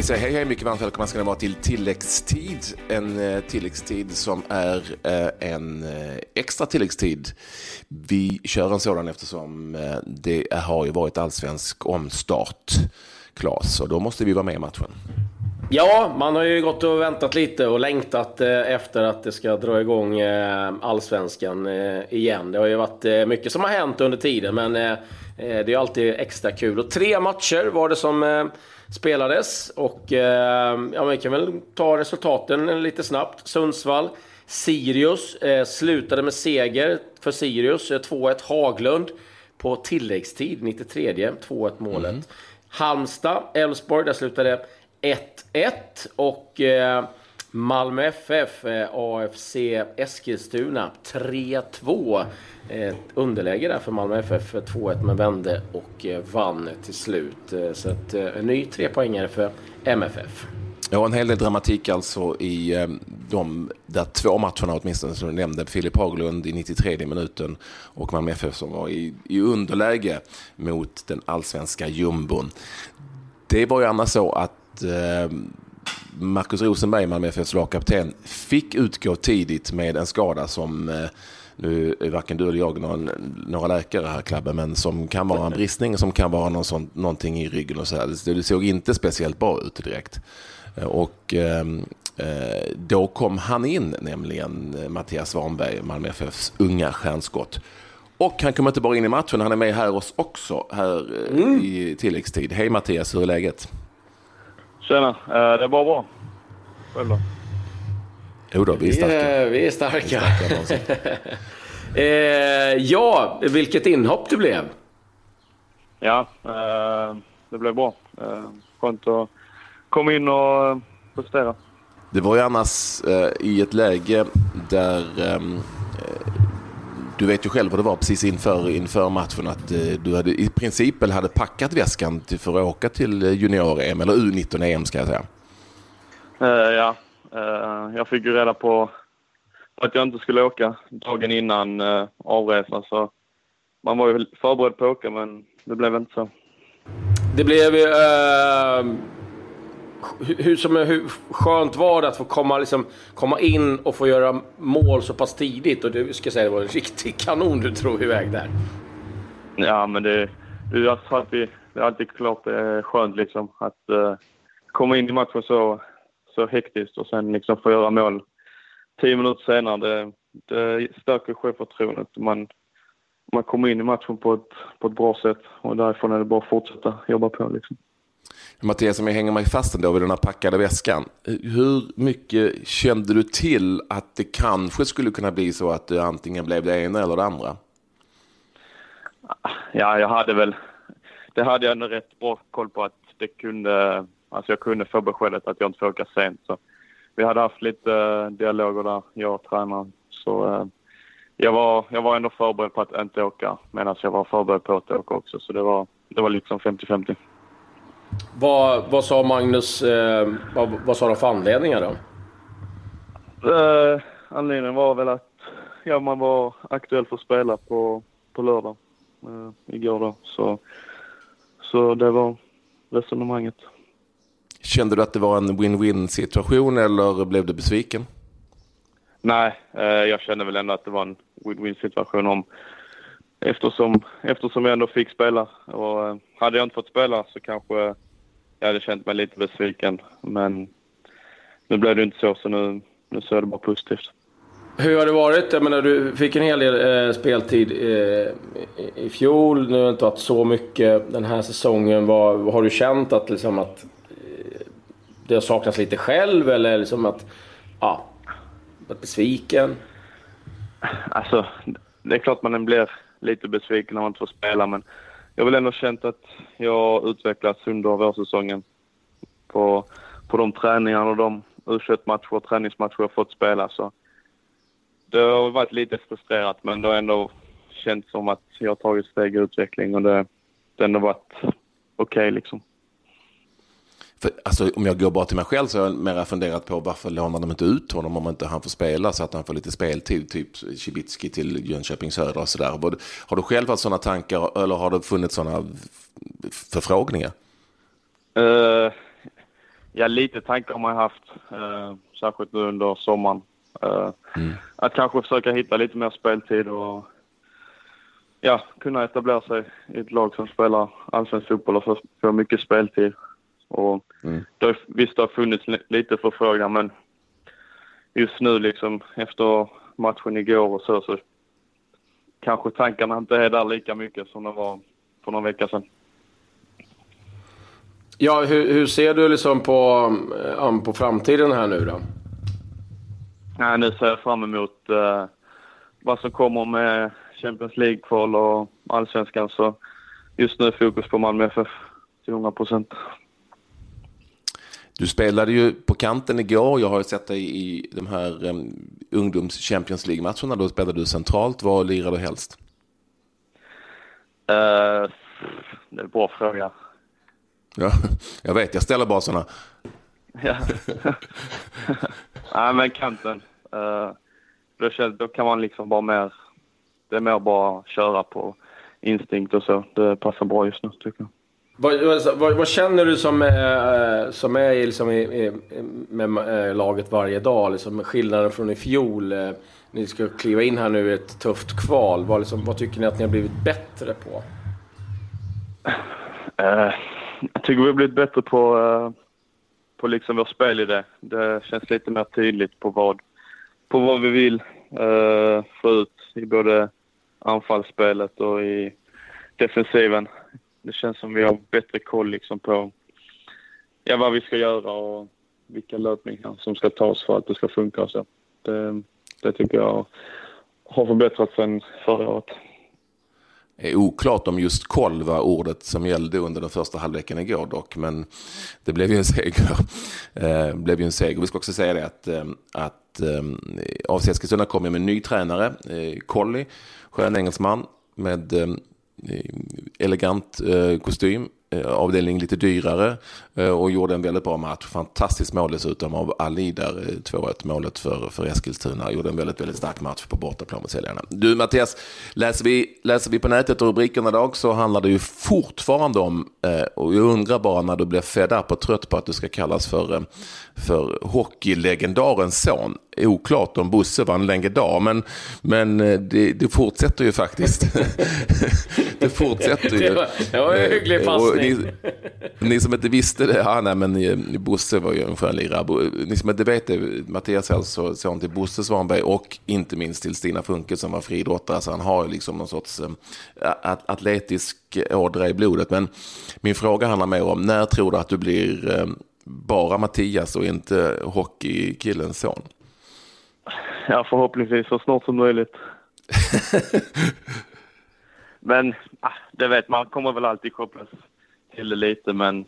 vi säger hej hej, mycket varmt välkomna ska ni vara till tilläggstid. En eh, tilläggstid som är eh, en eh, extra tilläggstid. Vi kör en sådan eftersom det har ju varit allsvensk omstart, Klas, och då måste vi vara med i matchen. Ja, man har ju gått och väntat lite och längtat eh, efter att det ska dra igång eh, allsvenskan eh, igen. Det har ju varit mycket som har hänt under tiden, men det är alltid extra kul. Och tre matcher var det som spelades och ja, vi kan väl ta resultaten lite snabbt. Sundsvall, Sirius slutade med seger för Sirius, 2-1 Haglund på tilläggstid, 93 2-1 målet. Mm. Halmstad, Elfsborg, där slutade 1-1 och eh, Malmö FF, eh, AFC Eskilstuna 3-2. Eh, underläge där för Malmö FF, 2-1 eh, men vände och eh, vann till slut. Så att, en ny trepoängare för MFF. Ja, en hel del dramatik alltså i de där två matcherna åtminstone som du nämnde. Filip Haglund i 93 minuten och Malmö FF som var i, i underläge mot den allsvenska jumbon. Det var ju annars så att eh, Marcus Rosenberg, Malmö FFs lagkapten, fick utgå tidigt med en skada som eh, nu är varken du eller jag någon, några läkare här Klabbe, men som kan vara en bristning, som kan vara någon sån, någonting i ryggen och så här. Det såg inte speciellt bra ut direkt. Eh, och eh, då kom han in, nämligen Mattias Svanberg, Malmö FFs unga stjärnskott. Och han kommer inte bara in i matchen, han är med här oss också här mm. i tilläggstid. Hej Mattias, hur är läget? Tjena, eh, det är bara bra. Själv då? Jo då, vi är starka. Vi är starka. Vi är starka eh, ja, vilket inhopp det blev. Ja, eh, det blev bra. Eh, skönt att komma in och prestera. Det var ju annars eh, i ett läge där ehm, du vet ju själv vad det var precis inför, inför matchen att eh, du hade, i princip hade packat väskan till, för att åka till eh, junior-EM, eller U19-EM ska jag säga. Uh, ja, uh, jag fick ju reda på, att jag inte skulle åka dagen innan uh, avresan så man var ju förberedd på att åka men det blev inte så. Det blev uh, hur, som, hur skönt var det att få komma, liksom, komma in och få göra mål så pass tidigt? Och det ska jag säga, det var en riktig kanon du drog iväg där. Ja, men det, det, är, alltid, det är alltid klart det är skönt liksom att uh, komma in i matchen så, så hektiskt och sen liksom få göra mål tio minuter senare. Det, det stärker självförtroendet. Man, man kommer in i matchen på ett, på ett bra sätt och därifrån är det bara att fortsätta jobba på. Liksom. Mattias, om jag hänger mig fast ändå vid den här packade väskan. Hur mycket kände du till att det kanske skulle kunna bli så att det antingen blev det ena eller det andra? Ja, jag hade väl... Det hade jag ändå rätt bra koll på att det kunde... Alltså jag kunde få beskedet att jag inte får åka sent. Så vi hade haft lite eh, dialoger där, jag och tränaren. Så eh, jag, var, jag var ändå förberedd på att inte åka medan jag var förberedd på att åka också. Så det var, det var liksom 50-50. Vad, vad sa Magnus, eh, vad, vad sa de för anledningar då? Eh, anledningen var väl att ja, man var aktuell för att spela på, på lördag eh, igår då. Så, så det var resonemanget. Kände du att det var en win-win situation eller blev du besviken? Nej, eh, jag kände väl ändå att det var en win-win situation om eftersom, eftersom jag ändå fick spela. Och eh, hade jag inte fått spela så kanske jag hade känt mig lite besviken. Men nu blev det inte så, så nu, nu ser det bara positivt. Hur har det varit? Jag menar, du fick en hel del eh, speltid eh, i fjol. Nu har det inte varit så mycket den här säsongen. Vad, har du känt att, liksom, att eh, det har saknats lite själv eller liksom att... Ja, varit besviken? Alltså, det är klart man blir lite besviken när man inte får spela men jag har väl ändå känt att jag har utvecklats under vårsäsongen på, på de träningar och de u matcher och träningsmatcher jag fått spela. Så det har varit lite frustrerat men det har ändå känts som att jag har tagit steg i utveckling och det, det har ändå varit okej okay, liksom. För, alltså, om jag går bara till mig själv så har jag mera funderat på varför lånar de inte ut honom om inte han får spela så att han får lite speltid, typ Cibicki till Jönköping Södra och sådär. Har du själv haft sådana tankar eller har det funnits sådana förfrågningar? Uh, ja, lite tankar har man haft, eh, särskilt nu under sommaren. Eh, mm. Att kanske försöka hitta lite mer speltid och ja, kunna etablera sig i ett lag som spelar allsvensk fotboll och få mycket speltid. Och mm. det, visst, det har funnits lite förfrågan men just nu liksom efter matchen igår och så, så kanske tankarna inte är där lika mycket som det var för någon vecka sedan. Ja, hur, hur ser du liksom på, um, på framtiden här nu då? Ja, nu ser jag fram emot uh, vad som kommer med Champions League-kval och allsvenskan. Så just nu är fokus på Malmö FF till 100 procent. Du spelade ju på kanten igår. Jag har sett dig i de här um, ungdoms Champions League-matcherna. Då spelade du centralt. Var lirade du helst? Uh, det är en bra fråga. Ja, jag vet. Jag ställer bara sådana. ja. Nej, men kanten. Uh, då, känns, då kan man liksom bara mer... Det är mer bara köra på instinkt och så. Det passar bra just nu, tycker jag. Vad, alltså, vad, vad, känner du som, eh, eh som är liksom i, i, med eh, laget varje dag? Liksom skillnaden från i fjol. Eh, ni ska kliva in här nu i ett tufft kval. Vad, liksom, vad tycker ni att ni har blivit bättre på? Uh, jag tycker vi har blivit bättre på, uh, på liksom vår spelidé. Det känns lite mer tydligt på vad, på vad vi vill uh, få ut i både anfallsspelet och i defensiven det känns som vi har bättre koll liksom på ja, vad vi ska göra och vilka löpningar som ska tas för att det ska funka. Så det, det tycker jag har förbättrats sen förra året. Det är oklart om just koll var ordet som gällde under den första halvleken igår dock, men det blev ju en seger. Eh, blev ju en seger. Vi ska också säga det att, eh, att eh, AFC Eskilstuna kommer med en ny tränare, eh, Colli, skön engelsman med eh, Eh, elegant eh, kostym, avdelning lite dyrare eh, och gjorde en väldigt bra match. Fantastiskt mål dessutom av Ali där, 2-1 målet för, för Eskilstuna. Gjorde en väldigt, väldigt stark match på bortaplan mot säljarna. Du Mattias, läser vi, läser vi på nätet och rubrikerna idag så handlar det ju fortfarande om, och jag undrar bara när du blir fed up och trött på att du ska kallas för, för hockeylegendarens son oklart om Bosse var en legendar, men, men eh, det, det fortsätter ju faktiskt. det fortsätter ju. Det var, det var en hygglig passning. Ni, ni, som inte visste det, ja, nej, men eh, Bosse var ju en skön lirare. Ni som inte vet det, Mattias är alltså son till Bosse Svanberg och inte minst till Stina Funke som var friidrottare, så han har ju liksom någon sorts äh, atletisk ådra i blodet. Men min fråga handlar mer om, när tror du att du blir bara Mattias och inte hockeykillens son? Ja, förhoppningsvis så snart som möjligt. men ah, det vet man, kommer väl alltid kopplas till det lite, men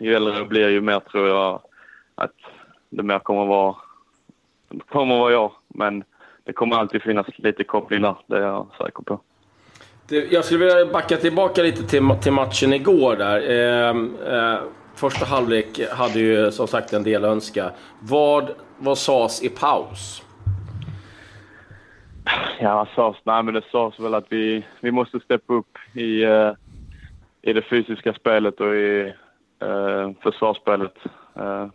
ju äldre jag blir ju mer tror jag att det mer kommer vara, kommer vara jag. Men det kommer alltid finnas lite koppling där, det är jag säker på. Jag skulle vilja backa tillbaka lite till, till matchen igår där. Eh, eh, första halvlek hade ju som sagt en del önska. Vad, vad sades i paus? Ja, vad sades? Nej, men det sades väl att vi, vi måste steppa upp i, uh, i det fysiska spelet och i eh, försvarsspelet. Eh,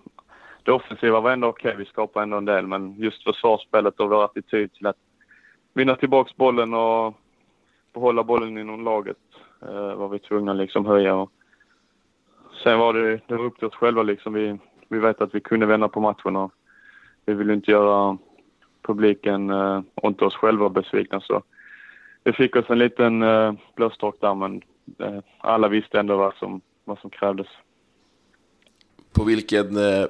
det offensiva var ändå okej, okay. vi skapade ändå en del, men just försvarsspelet och vår attityd till att vinna tillbaka bollen och behålla bollen inom laget eh, var vi tvungna att liksom höja. Och, sen var det, det var upp till oss själva liksom. Vi, vi vet att vi kunde vända på matchen och vi vill inte göra publiken eh, och inte oss själva besvikna. Så vi fick oss en liten eh, blåstork där men alla visste ändå vad som, vad som krävdes. På vilken, eh,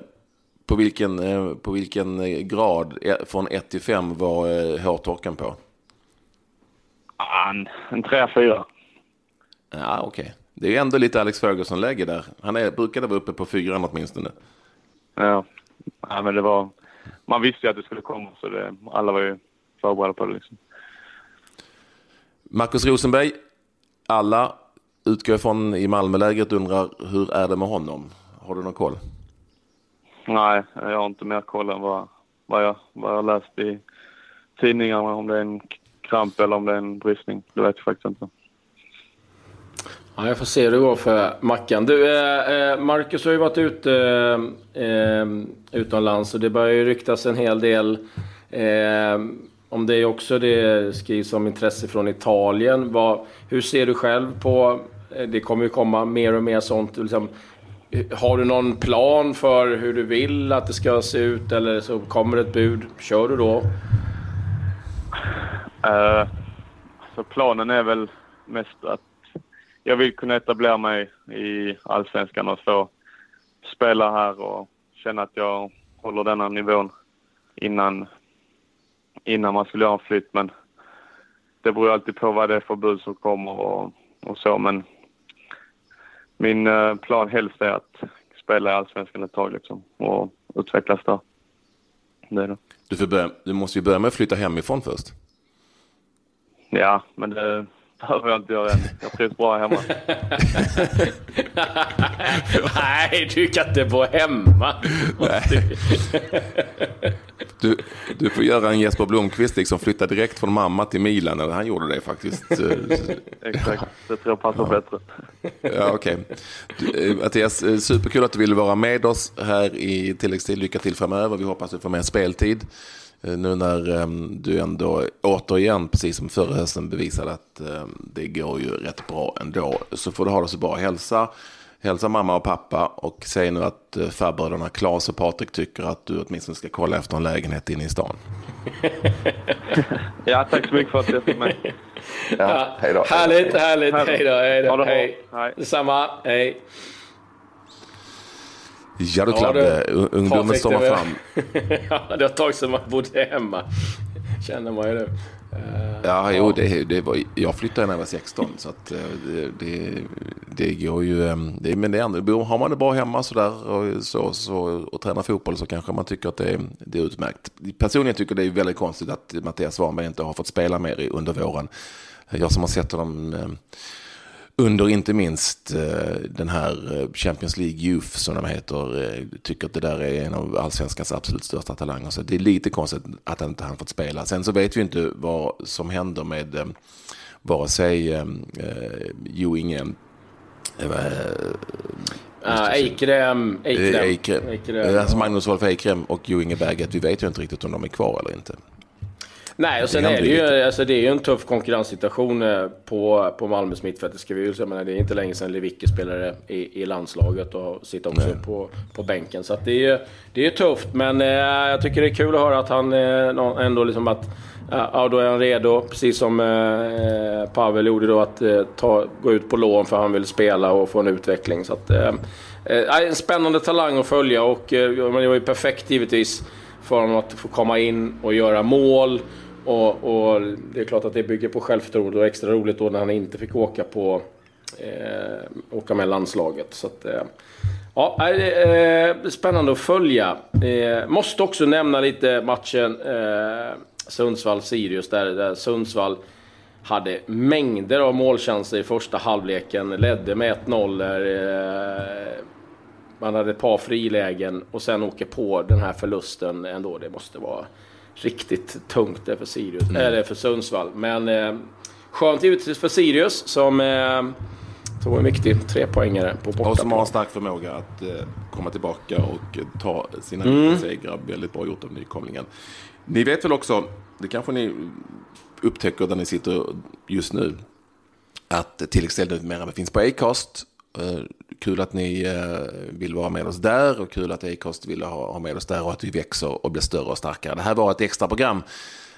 på vilken, eh, på vilken grad från 1 till 5 var hårtorken på? En, en 3-4. Ja, okej. Okay. Det är ändå lite Alex Ferguson-läge där. Han är, brukade vara uppe på fyran åtminstone. Ja. ja, men det var... Man visste ju att det skulle komma, så det, alla var ju förberedda på det. Liksom. Marcus Rosenberg, alla utgår ifrån i Malmölägret undrar hur är det med honom? Har du någon koll? Nej, jag har inte mer koll än vad, vad, jag, vad jag läst i tidningarna. Om det är en kramp eller om det är en bristning. Det vet jag faktiskt inte. Ja, jag får se hur det går för Mackan. Du, eh, eh Marcus har ju varit ute eh, utomlands och det börjar ju ryktas en hel del eh, om det är också det skrivs om intresse från Italien. Vad, hur ser du själv på... Eh, det kommer ju komma mer och mer sånt. Liksom, har du någon plan för hur du vill att det ska se ut eller så kommer ett bud? Kör du då? Uh, så planen är väl mest att jag vill kunna etablera mig i Allsvenskan och få spela här och känna att jag håller denna nivån innan, innan man skulle göra en flytt. Men det beror alltid på vad det är för bud som kommer och, och så. Men min uh, plan helst är att spela i Allsvenskan ett tag liksom och utvecklas där. Det är det. Du, börja, du måste ju börja med att flytta hemifrån först. Ja, men det behöver jag inte göra än. Jag trivs bra hemma. Nej, du kan inte bo hemma. Du, du får göra en Jesper Blomqvist, liksom flytta direkt från mamma till Milan. Eller han gjorde det faktiskt. Exakt, det tror jag passar ja. bättre. Ja, okej. Okay. Eh, Mattias, eh, superkul att du ville vara med oss här i tilläggstid. Lycka till framöver. Vi hoppas att du får mer speltid. Eh, nu när um, du ändå återigen, precis som förra hösten, bevisade att um, det går ju rätt bra ändå. Så får du ha det så bra. Hälsa, hälsa mamma och pappa och säg nu att uh, farbröderna Claes och Patrik tycker att du åtminstone ska kolla efter en lägenhet inne i stan. ja, tack så mycket för att du fick med. Ja, hej då. Härligt, härligt. Hej då. Hej då. Hej. Detsamma. Hej. Ja du Klabbe, ja, ungdomen stormar fram. ja, det har ett tag sedan man bodde hemma. Känner man ju nu. Ja, jo, det, det var, jag flyttade när jag var 16. så att, eh, det, det, det går ju... Eh, det, men det är, har man det bra hemma så där, och, så, så, och tränar fotboll så kanske man tycker att det är, det är utmärkt. Personligen tycker jag det är väldigt konstigt att Mattias Svanberg inte har fått spela mer under våren. Jag som har sett honom eh, under inte minst eh, den här eh, Champions League Youth som de heter, eh, tycker att det där är en av allsvenskans absolut största talanger. Så det är lite konstigt att inte han fått spela. Sen så vet vi inte vad som händer med vare sig eh, Jo Inge Eikrem, Eikrem. Eikrem. Eikrem. Alltså Magnus Wolf Eikrem och Jo Inge Berget. Vi vet ju inte riktigt om de är kvar eller inte. Nej, och sen det är det ju, alltså, det är ju en tuff konkurrenssituation eh, på, på Malmös mittfält. Det ska vi ju säga, men det är inte länge sedan Lewicki spelade i, i landslaget och sitter också på, på bänken. Så det är ju det är tufft, men eh, jag tycker det är kul att höra att han eh, ändå liksom att Ja, då är han redo, precis som eh, Pavel gjorde då, att eh, ta, gå ut på lån för han vill spela och få en utveckling. Så att, eh, en spännande talang att följa och eh, det var ju perfekt givetvis för honom att få komma in och göra mål. Och, och, det är klart att det bygger på självförtroende och extra roligt då när han inte fick åka på eh, åka med landslaget. Så att, eh, ja, eh, spännande att följa. Eh, måste också nämna lite matchen eh, Sundsvall-Sirius där, där Sundsvall hade mängder av målchanser i första halvleken, ledde med 1-0. Eh, man hade ett par frilägen och sen åker på den här förlusten ändå. Det måste vara riktigt tungt det för Sirius, mm. eller för Sundsvall. Men eh, skönt givetvis för Sirius som eh, tog en viktig trepoängare på bortaplan. Och som har en stark förmåga att eh, komma tillbaka och ta sina mm. segrar. Väldigt bra gjort av nykomlingen. Ni vet väl också, det kanske ni upptäcker där ni sitter just nu, att tilläggsstället numera finns på Acast. Eh, kul att ni eh, vill vara med oss där och kul att Acast vill ha med oss där och att vi växer och blir större och starkare. Det här var ett extra program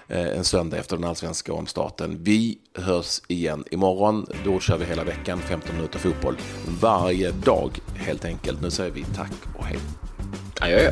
eh, en söndag efter den allsvenska omstarten. Vi hörs igen imorgon. Då kör vi hela veckan 15 minuter fotboll varje dag helt enkelt. Nu säger vi tack och hej. Adjö.